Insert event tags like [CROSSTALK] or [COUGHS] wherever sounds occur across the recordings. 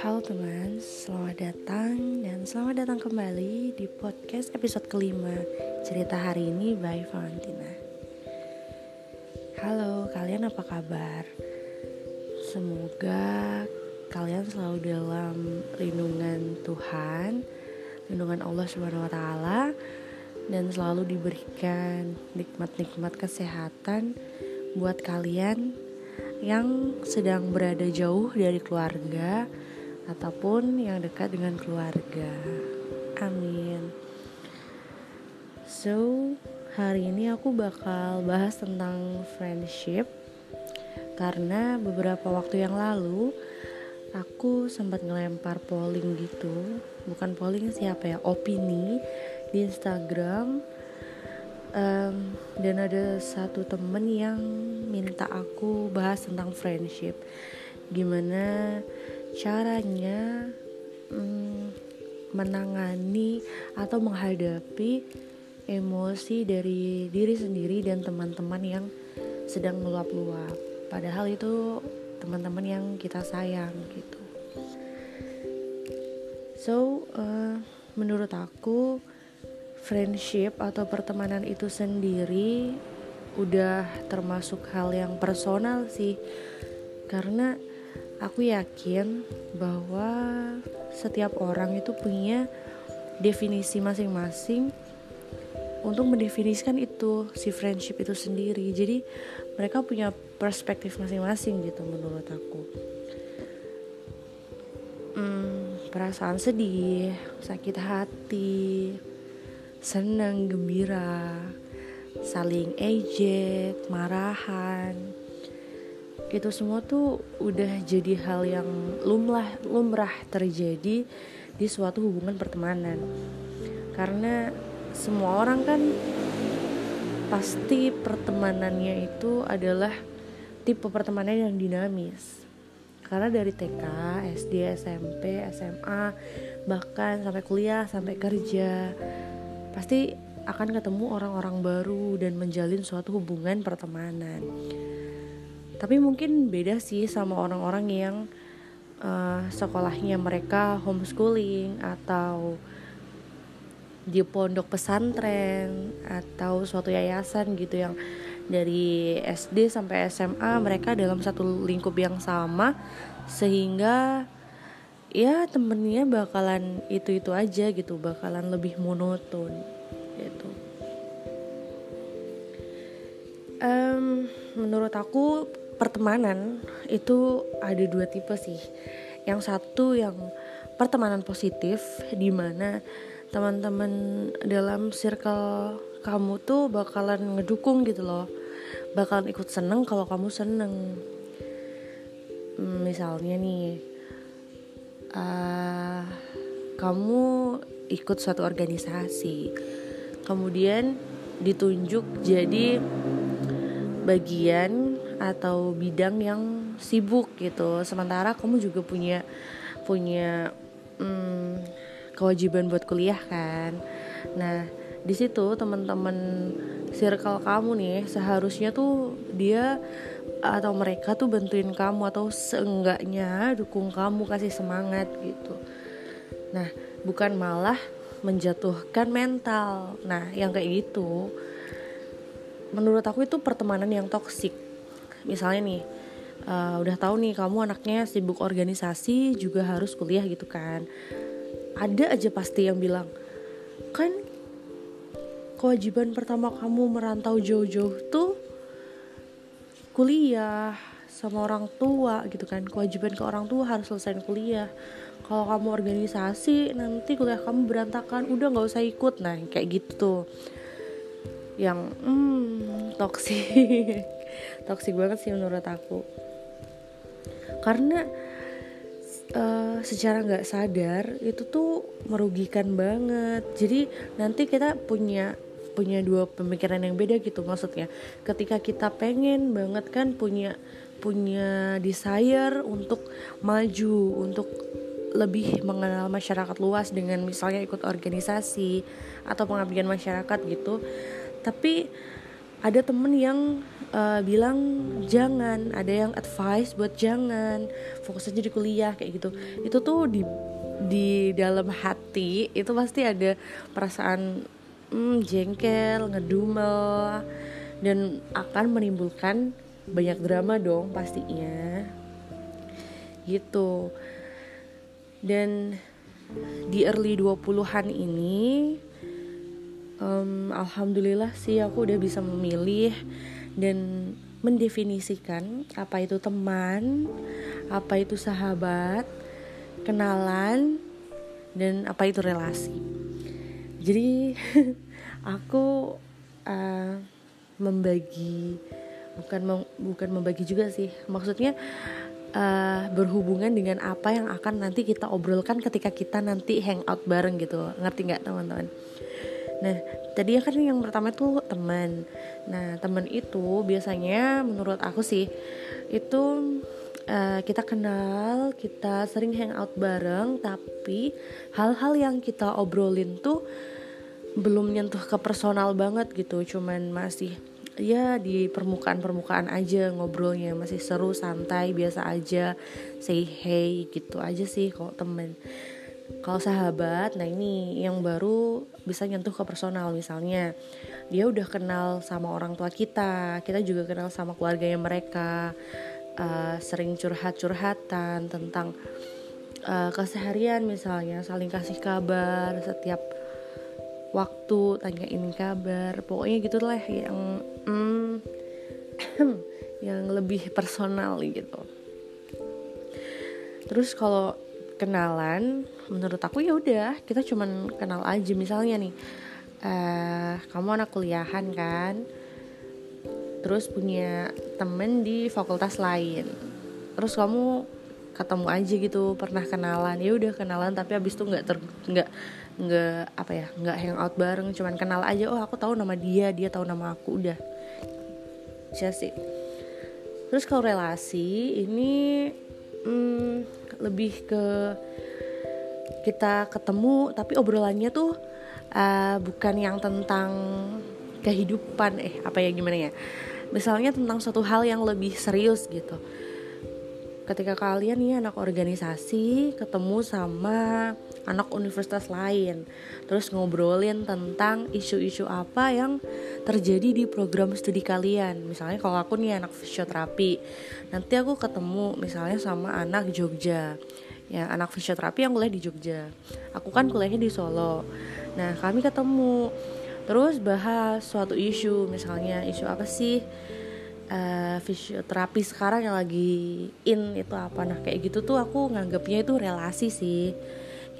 Halo teman, selamat datang dan selamat datang kembali di podcast episode kelima Cerita hari ini by Valentina Halo, kalian apa kabar? Semoga kalian selalu dalam lindungan Tuhan Lindungan Allah Taala Dan selalu diberikan nikmat-nikmat kesehatan Buat kalian yang sedang berada jauh dari keluarga ataupun yang dekat dengan keluarga. Amin. So, hari ini aku bakal bahas tentang friendship karena beberapa waktu yang lalu aku sempat ngelempar polling gitu, bukan polling siapa ya, opini di Instagram um, dan ada satu temen yang minta aku bahas tentang friendship gimana caranya hmm, menangani atau menghadapi emosi dari diri sendiri dan teman-teman yang sedang meluap-luap. Padahal itu teman-teman yang kita sayang gitu. So, uh, menurut aku friendship atau pertemanan itu sendiri udah termasuk hal yang personal sih. Karena aku yakin bahwa setiap orang itu punya definisi masing-masing untuk mendefinisikan itu si friendship itu sendiri. Jadi mereka punya perspektif masing-masing gitu menurut aku. Hmm, perasaan sedih sakit hati senang gembira saling ejek marahan itu semua tuh udah jadi hal yang lumrah lumrah terjadi di suatu hubungan pertemanan. Karena semua orang kan pasti pertemanannya itu adalah tipe pertemanan yang dinamis. Karena dari TK, SD, SMP, SMA bahkan sampai kuliah sampai kerja pasti akan ketemu orang-orang baru dan menjalin suatu hubungan pertemanan tapi mungkin beda sih sama orang-orang yang uh, sekolahnya mereka homeschooling atau di pondok pesantren atau suatu yayasan gitu yang dari SD sampai SMA mereka dalam satu lingkup yang sama sehingga ya temennya bakalan itu itu aja gitu bakalan lebih monoton gitu. Um, menurut aku pertemanan itu ada dua tipe sih. Yang satu yang pertemanan positif di mana teman-teman dalam circle kamu tuh bakalan ngedukung gitu loh. Bakalan ikut seneng kalau kamu seneng. Hmm, misalnya nih uh, kamu ikut suatu organisasi. Kemudian ditunjuk jadi bagian atau bidang yang sibuk gitu. Sementara kamu juga punya punya hmm, kewajiban buat kuliah kan? Nah di situ teman-teman circle kamu nih seharusnya tuh dia atau mereka tuh bantuin kamu atau seenggaknya dukung kamu kasih semangat gitu. Nah bukan malah menjatuhkan mental. Nah yang kayak gitu menurut aku itu pertemanan yang toksik misalnya nih uh, udah tahu nih kamu anaknya sibuk organisasi juga harus kuliah gitu kan. Ada aja pasti yang bilang kan kewajiban pertama kamu merantau jauh-jauh tuh kuliah sama orang tua gitu kan. Kewajiban ke orang tua harus selesai kuliah. Kalau kamu organisasi nanti kuliah kamu berantakan udah nggak usah ikut. Nah kayak gitu yang hmm toksik [LAUGHS] toksik banget sih menurut aku. Karena uh, secara nggak sadar itu tuh merugikan banget. Jadi nanti kita punya punya dua pemikiran yang beda gitu maksudnya. Ketika kita pengen banget kan punya punya desire untuk maju untuk lebih mengenal masyarakat luas dengan misalnya ikut organisasi atau pengabdian masyarakat gitu. Tapi ada temen yang uh, bilang jangan. Ada yang advice buat jangan. Fokus aja di kuliah kayak gitu. Itu tuh di di dalam hati itu pasti ada perasaan hmm, jengkel ngedumel. Dan akan menimbulkan banyak drama dong pastinya. Gitu. Dan di early 20-an ini um, alhamdulillah sih aku udah bisa memilih dan mendefinisikan apa itu teman, apa itu sahabat, kenalan, dan apa itu relasi. Jadi [LAUGHS] aku uh, membagi bukan mem, bukan membagi juga sih, maksudnya uh, berhubungan dengan apa yang akan nanti kita obrolkan ketika kita nanti hangout bareng gitu, ngerti nggak teman-teman? Nah, tadi kan yang pertama itu teman. Nah, teman itu biasanya menurut aku sih itu uh, kita kenal, kita sering hangout bareng, tapi hal-hal yang kita obrolin tuh belum nyentuh ke personal banget gitu, cuman masih ya di permukaan-permukaan aja ngobrolnya. Masih seru santai biasa aja. Say hey gitu aja sih kok temen kalau sahabat nah ini yang baru bisa nyentuh ke personal misalnya. Dia udah kenal sama orang tua kita kita juga kenal sama keluarganya mereka uh, sering curhat-curhatan tentang uh, keseharian misalnya saling kasih kabar setiap waktu tanyain kabar pokoknya gitu lah yang mm, [COUGHS] yang lebih personal gitu. Terus kalau kenalan menurut aku ya udah kita cuman kenal aja. Misalnya nih uh, kamu anak kuliahan kan terus punya temen di fakultas lain terus kamu ketemu aja gitu pernah kenalan. Ya udah kenalan tapi abis itu nggak ter nggak nggak apa ya nggak hangout bareng cuman kenal aja oh aku tahu nama dia dia tahu nama aku udah. Sih. Terus kalau relasi ini hmm, lebih ke kita ketemu tapi obrolannya tuh uh, bukan yang tentang kehidupan eh apa ya gimana ya? Misalnya tentang suatu hal yang lebih serius gitu. Ketika kalian nih anak organisasi ketemu sama anak universitas lain. Terus ngobrolin tentang isu-isu apa yang terjadi di program studi kalian. Misalnya kalau aku nih anak fisioterapi nanti aku ketemu misalnya sama anak Jogja. Ya anak fisioterapi yang kuliah di Jogja. Aku kan kuliahnya di Solo. Nah kami ketemu. Terus bahas suatu isu misalnya isu apa sih uh, fisioterapi sekarang yang lagi in itu apa. Nah kayak gitu tuh aku nganggapnya itu relasi sih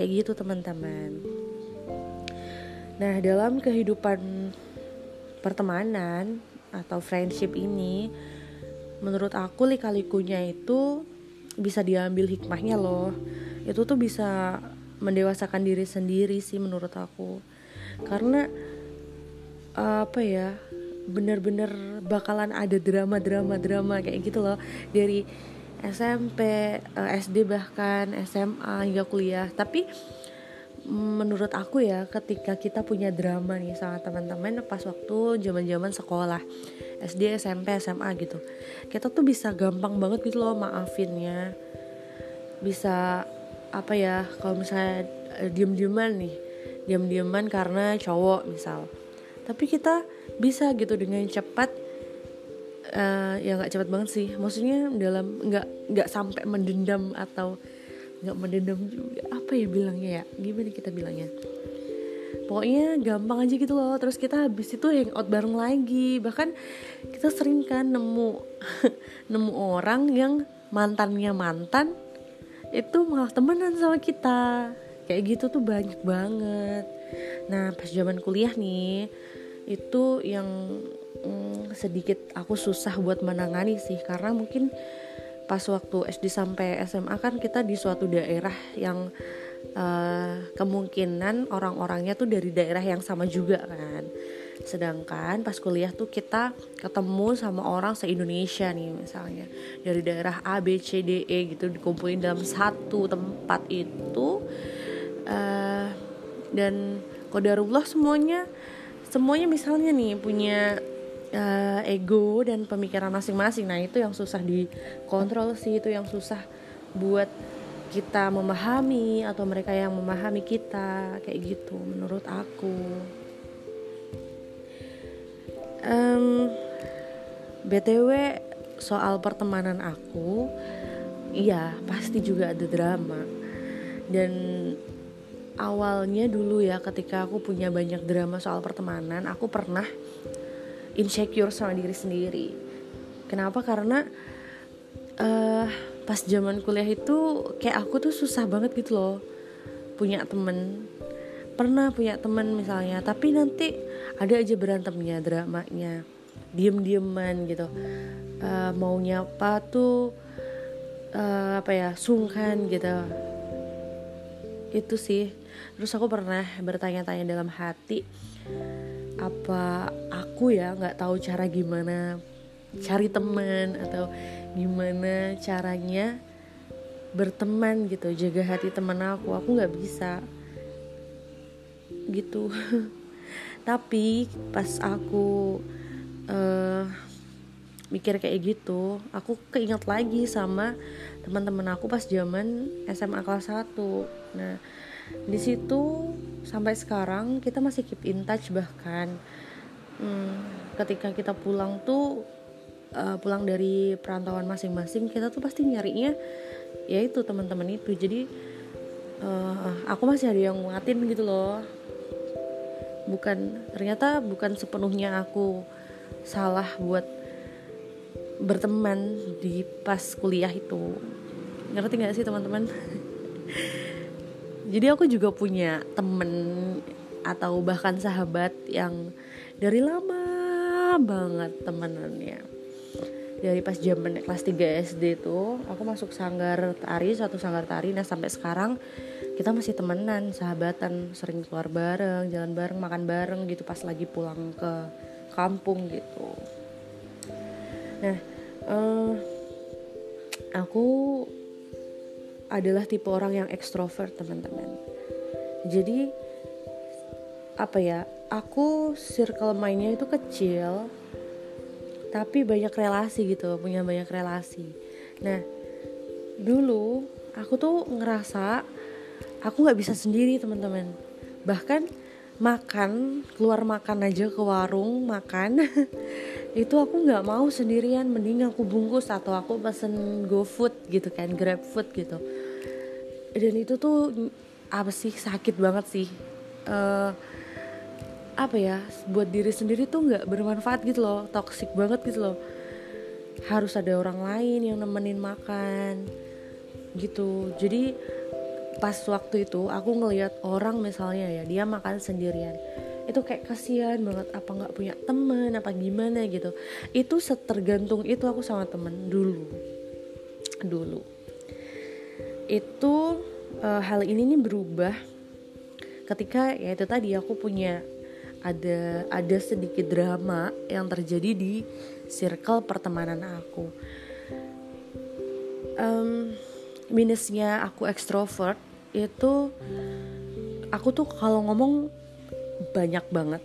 kayak gitu teman-teman. Nah dalam kehidupan pertemanan atau friendship ini menurut aku lika-likunya itu bisa diambil hikmahnya loh. Itu tuh bisa mendewasakan diri sendiri sih menurut aku. Karena apa ya bener-bener bakalan ada drama-drama drama kayak gitu loh. Dari SMP, eh, SD bahkan SMA hingga kuliah. Tapi menurut aku ya ketika kita punya drama nih sama teman-teman pas waktu zaman-zaman sekolah SD, SMP, SMA gitu. Kita tuh bisa gampang banget gitu loh maafinnya. Bisa apa ya kalau misalnya eh, diem-dieman nih, diem-dieman karena cowok misal. Tapi kita bisa gitu dengan cepat uh, ya nggak cepat banget sih. Maksudnya dalam nggak nggak sampai mendendam atau nggak mendendam juga. Apa ya bilangnya ya? Gimana kita bilangnya? Pokoknya gampang aja gitu loh. Terus kita habis itu hangout bareng lagi. Bahkan kita sering kan nemu [LAUGHS] nemu orang yang mantannya mantan itu malah temenan sama kita. Kayak gitu tuh banyak banget. Nah pas zaman kuliah nih itu yang mm, sedikit aku susah buat menangani sih. Karena mungkin pas waktu SD sampai SMA kan kita di suatu daerah yang uh, kemungkinan orang-orangnya tuh dari daerah yang sama juga kan. Sedangkan pas kuliah tuh kita ketemu sama orang se-Indonesia nih misalnya. Dari daerah A B C D E gitu dikumpulin dalam satu tempat itu uh, dan kodarullah semuanya semuanya misalnya nih punya uh, ego dan pemikiran masing-masing. Nah itu yang susah dikontrol sih itu yang susah buat kita memahami atau mereka yang memahami kita kayak gitu menurut aku. Um, btw soal pertemanan aku iya pasti juga ada drama. Dan awalnya dulu ya ketika aku punya banyak drama soal pertemanan aku pernah insecure sama diri sendiri. Kenapa? Karena uh, pas zaman kuliah itu kayak aku tuh susah banget gitu loh punya temen. Pernah punya temen misalnya tapi nanti ada aja berantemnya dramanya diem dieman gitu. Uh, maunya apa tuh uh, apa ya sungkan gitu. Itu sih. Terus aku pernah bertanya-tanya dalam hati apa aku ya nggak tahu cara gimana cari teman atau gimana caranya berteman gitu jaga hati teman aku aku nggak bisa. Gitu. [LAUGHS] Tapi pas aku uh, mikir kayak gitu aku keinget lagi sama teman-teman aku pas zaman SMA kelas 1 nah di situ sampai sekarang kita masih keep in touch bahkan. Hmm, ketika kita pulang tuh uh, pulang dari perantauan masing-masing kita tuh pasti nyarinya ya itu teman-teman itu. Jadi uh, aku masih ada yang nguatin gitu loh. Bukan ternyata bukan sepenuhnya aku salah buat berteman di pas kuliah itu. Ngerti gak sih teman-teman [LAUGHS] jadi aku juga punya temen atau bahkan sahabat yang dari lama banget temenannya. Dari pas zaman kelas 3 SD itu aku masuk sanggar tari satu sanggar tari. Nah sampai sekarang kita masih temenan sahabatan sering keluar bareng jalan bareng makan bareng gitu pas lagi pulang ke kampung gitu. Nah uh, aku adalah tipe orang yang ekstrovert teman-teman. Jadi apa ya aku circle mainnya itu kecil tapi banyak relasi gitu punya banyak relasi. Nah dulu aku tuh ngerasa aku nggak bisa sendiri teman-teman. Bahkan makan keluar makan aja ke warung makan [LAUGHS] itu aku nggak mau sendirian. Mending aku bungkus atau aku pesen GoFood gitu kan GrabFood gitu dan itu tuh apa sih sakit banget sih. Uh, apa ya buat diri sendiri tuh nggak bermanfaat gitu loh toxic banget gitu loh. Harus ada orang lain yang nemenin makan gitu. Jadi pas waktu itu aku ngelihat orang misalnya ya dia makan sendirian. Itu kayak kasihan banget apa nggak punya temen apa gimana gitu. Itu setergantung itu aku sama temen dulu. Dulu. Itu uh, hal ini nih berubah ketika ya itu tadi aku punya ada ada sedikit drama yang terjadi di circle pertemanan aku. Um, minusnya aku ekstrovert itu aku tuh kalau ngomong banyak banget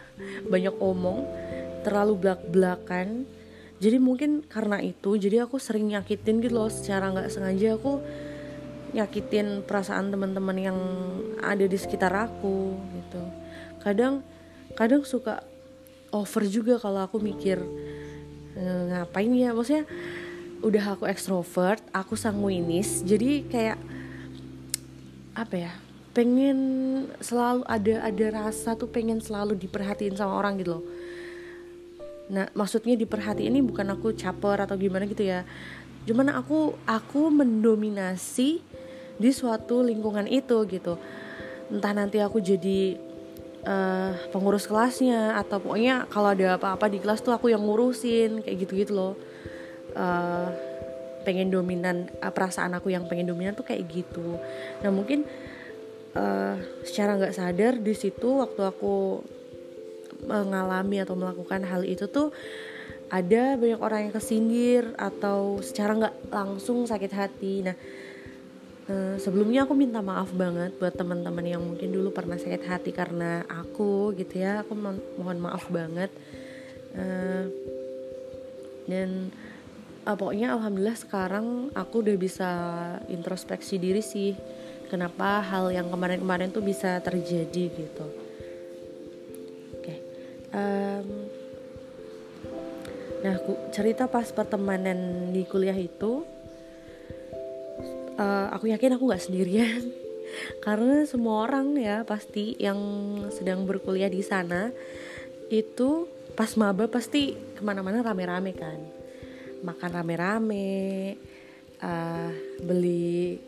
[LAUGHS] banyak omong terlalu belak belakan jadi mungkin karena itu jadi aku sering nyakitin gitu loh secara nggak sengaja aku nyakitin perasaan teman-teman yang ada di sekitar aku gitu. Kadang kadang suka over juga kalau aku mikir e, ngapain ya? Maksudnya udah aku ekstrovert aku sanguinis jadi kayak apa ya pengen selalu ada ada rasa tuh pengen selalu diperhatiin sama orang gitu loh. Nah maksudnya diperhatiin ini bukan aku caper atau gimana gitu ya. Cuman aku aku mendominasi di suatu lingkungan itu gitu. Entah nanti aku jadi uh, pengurus kelasnya atau pokoknya kalau ada apa-apa di kelas tuh aku yang ngurusin kayak gitu-gitu loh. Uh, pengen dominan uh, perasaan aku yang pengen dominan tuh kayak gitu. Nah mungkin uh, secara nggak sadar di situ waktu aku mengalami atau melakukan hal itu tuh ada banyak orang yang kesindir atau secara nggak langsung sakit hati. Nah Uh, sebelumnya aku minta maaf banget buat teman-teman yang mungkin dulu pernah sakit hati karena aku gitu ya. Aku mo mohon maaf banget. Uh, dan uh, pokoknya alhamdulillah sekarang aku udah bisa introspeksi diri sih. Kenapa hal yang kemarin-kemarin tuh bisa terjadi gitu. Oke okay. um, nah cerita pas pertemanan di kuliah itu uh, aku yakin aku nggak sendirian. [LAUGHS] Karena semua orang ya pasti yang sedang berkuliah di sana itu pas maba pasti ke mana-mana rame-rame kan. Makan rame-rame uh, beli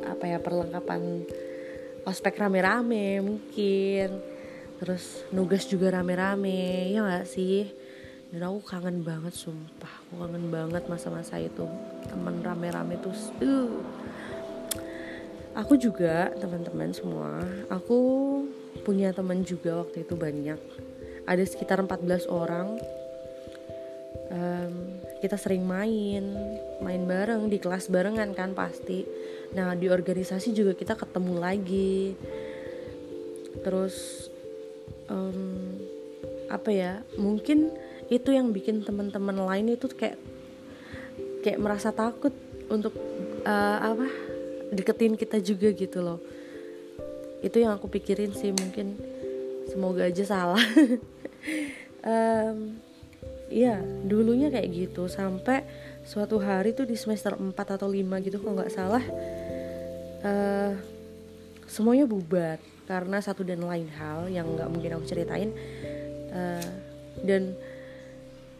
apa ya perlengkapan ospek rame-rame mungkin. Terus nugas juga rame-rame ya gak sih dan aku kangen banget sumpah. Aku kangen banget masa-masa itu. Teman rame-rame tuh uh. aku juga teman-teman semua aku punya teman juga waktu itu banyak. Ada sekitar 14 orang. Um, kita sering main main bareng di kelas barengan kan pasti. Nah di organisasi juga kita ketemu lagi. Terus um, apa ya mungkin itu yang bikin teman-teman lain itu kayak kayak merasa takut untuk uh, apa deketin kita juga gitu loh. Itu yang aku pikirin sih mungkin semoga aja salah. [LAUGHS] Um, ya dulunya kayak gitu. Sampai suatu hari tuh di semester 4 atau 5 gitu kalau nggak salah uh, semuanya bubar karena satu dan lain hal yang nggak mungkin aku ceritain uh, dan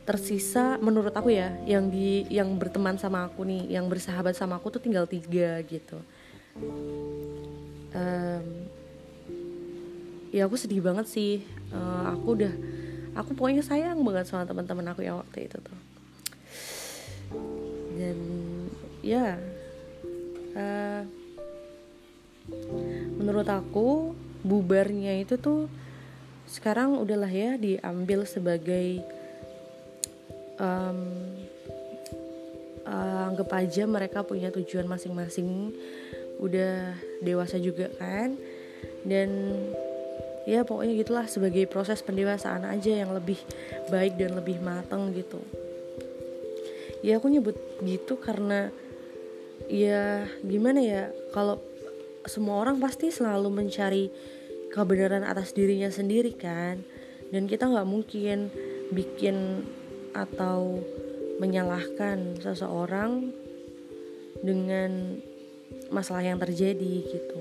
tersisa menurut aku ya yang di yang berteman sama aku nih yang bersahabat sama aku tuh tinggal tiga gitu. Um, ya aku sedih banget sih. Uh, aku udah aku pokoknya sayang banget sama teman-teman aku yang waktu itu tuh. Dan ya uh, menurut aku bubarnya itu tuh sekarang udahlah ya diambil sebagai um, uh, anggap aja mereka punya tujuan masing-masing udah dewasa juga kan? Dan ya pokoknya gitulah sebagai proses pendewasaan aja yang lebih baik dan lebih matang gitu. Ya aku nyebut gitu karena ya gimana ya kalau semua orang pasti selalu mencari kebenaran atas dirinya sendiri kan? Dan kita nggak mungkin bikin atau menyalahkan seseorang dengan masalah yang terjadi gitu.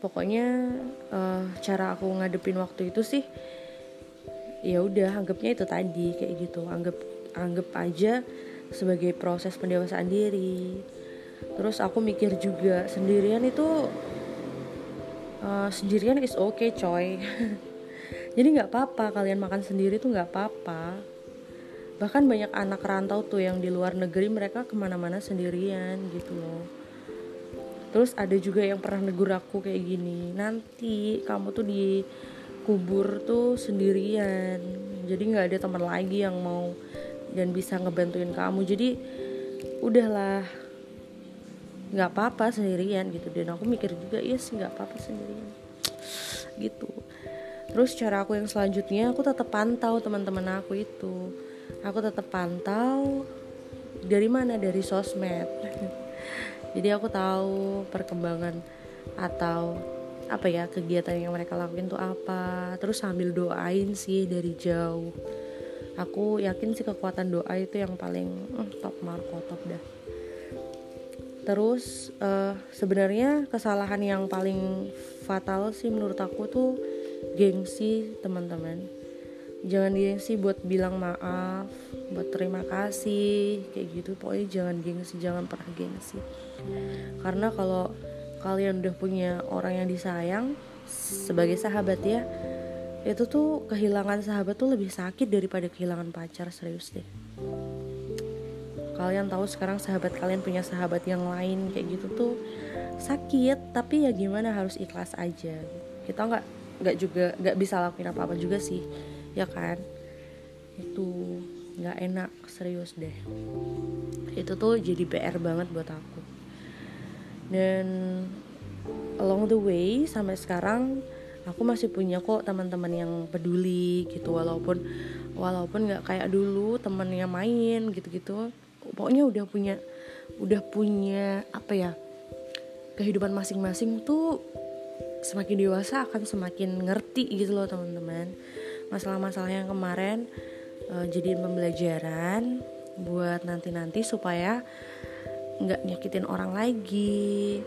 Pokoknya uh, cara aku ngadepin waktu itu sih ya udah anggapnya itu tadi kayak gitu. Anggap anggap aja sebagai proses pendewasaan diri. Terus aku mikir juga sendirian itu uh, sendirian is okay coy [LAUGHS] jadi nggak apa-apa kalian makan sendiri tuh nggak apa-apa. Bahkan banyak anak rantau tuh yang di luar negeri mereka ke mana-mana sendirian gitu loh. Terus ada juga yang pernah negur aku kayak gini nanti kamu tuh di kubur tuh sendirian. Jadi nggak ada teman lagi yang mau dan bisa ngebantuin kamu. Jadi udahlah nggak apa-apa sendirian gitu. Dan aku mikir juga yes nggak apa-apa sendirian. Gitu terus cara aku yang selanjutnya aku tetap pantau teman-teman aku itu. Aku tetap pantau dari mana? Dari sosmed. [LAUGHS] Jadi aku tahu perkembangan atau apa ya kegiatan yang mereka lakuin tuh apa. Terus sambil doain sih dari jauh. Aku yakin sih kekuatan doa itu yang paling mm, top marko top dah. Terus uh, sebenarnya kesalahan yang paling fatal sih menurut aku tuh gengsi teman-teman. Jangan gengsi buat bilang maaf buat terima kasih kayak gitu. Pokoknya jangan gengsi jangan pernah gengsi. Karena kalau kalian udah punya orang yang disayang sebagai sahabat ya itu tuh kehilangan sahabat tuh lebih sakit daripada kehilangan pacar serius deh. Kalian tahu sekarang sahabat kalian punya sahabat yang lain kayak gitu tuh sakit. Tapi ya gimana harus ikhlas aja. Kita nggak nggak juga nggak bisa lakuin apa apa juga sih ya kan? Itu nggak enak serius deh. Itu tuh jadi PR banget buat aku. Dan along the way sampai sekarang aku masih punya kok teman-teman yang peduli gitu walaupun walaupun nggak kayak dulu temennya main gitu-gitu. Pokoknya udah punya udah punya apa ya kehidupan masing-masing tuh semakin dewasa akan semakin ngerti gitu loh teman-teman. Masalah-masalah yang kemarin uh, jadiin pembelajaran buat nanti-nanti supaya nggak nyakitin orang lagi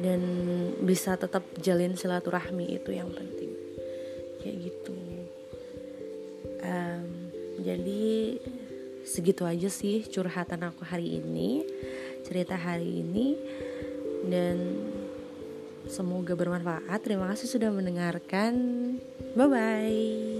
dan bisa tetap jalin silaturahmi itu yang penting. Kayak gitu. Um, jadi segitu aja sih curhatan aku hari ini cerita hari ini. Dan semoga bermanfaat. Terima kasih sudah mendengarkan. Bye bye